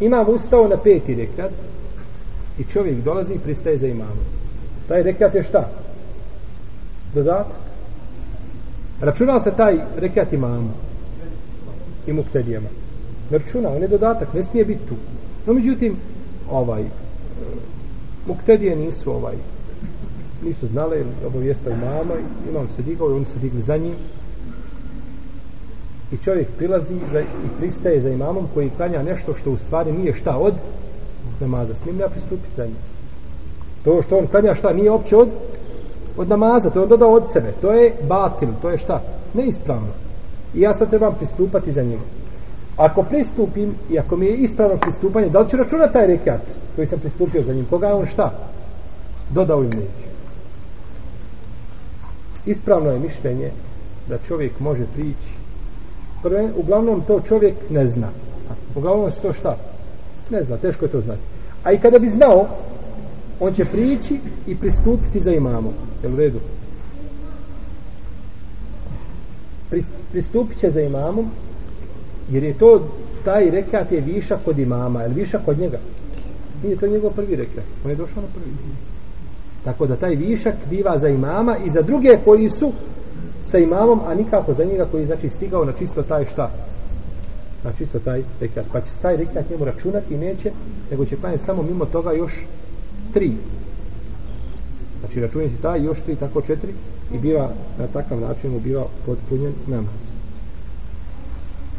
imam ustao na peti rekat i čovjek dolazi i pristaje za imamom. Taj rekat je šta? Dodatak. Računa se taj rekat imamu i muktedijama. Ne računa, on je dodatak, ne smije biti tu. No međutim, ovaj, muktedije nisu ovaj, nisu znale obavijesta imama, imam se digao i oni se digli za njim i čovjek prilazi za, i pristaje za imamom koji klanja nešto što u stvari nije šta od namaza. S njim ne pristupi za njim. To što on klanja šta nije opće od od namaza, to je on dodao od sebe. To je batil, to je šta? Neispravno. I ja sad trebam pristupati za njim. Ako pristupim i ako mi je ispravno pristupanje, da li ću računati taj rekat koji sam pristupio za njim? Koga je on šta? Dodao im neću. Ispravno je mišljenje da čovjek može prići Prve, uglavnom to čovjek ne zna. Uglavnom se to šta? Ne zna, teško je to znati. A i kada bi znao, on će prići i pristupiti za imamom. Jel u redu? Pri, pristupit će za imamom, jer je to taj rekat je viša kod imama, jel viša kod njega? Nije to njegov prvi rekat, on je došao na prvi. Tako da taj višak biva za imama i za druge koji su sa imamom, a nikako za njega koji je znači, stigao na čisto taj šta? Na čisto taj rekat. Pa će taj rekat njemu računati i neće, nego će klanjati samo mimo toga još tri. Znači računati taj još tri, tako četiri i bila na takav način mu bila potpunjen namaz.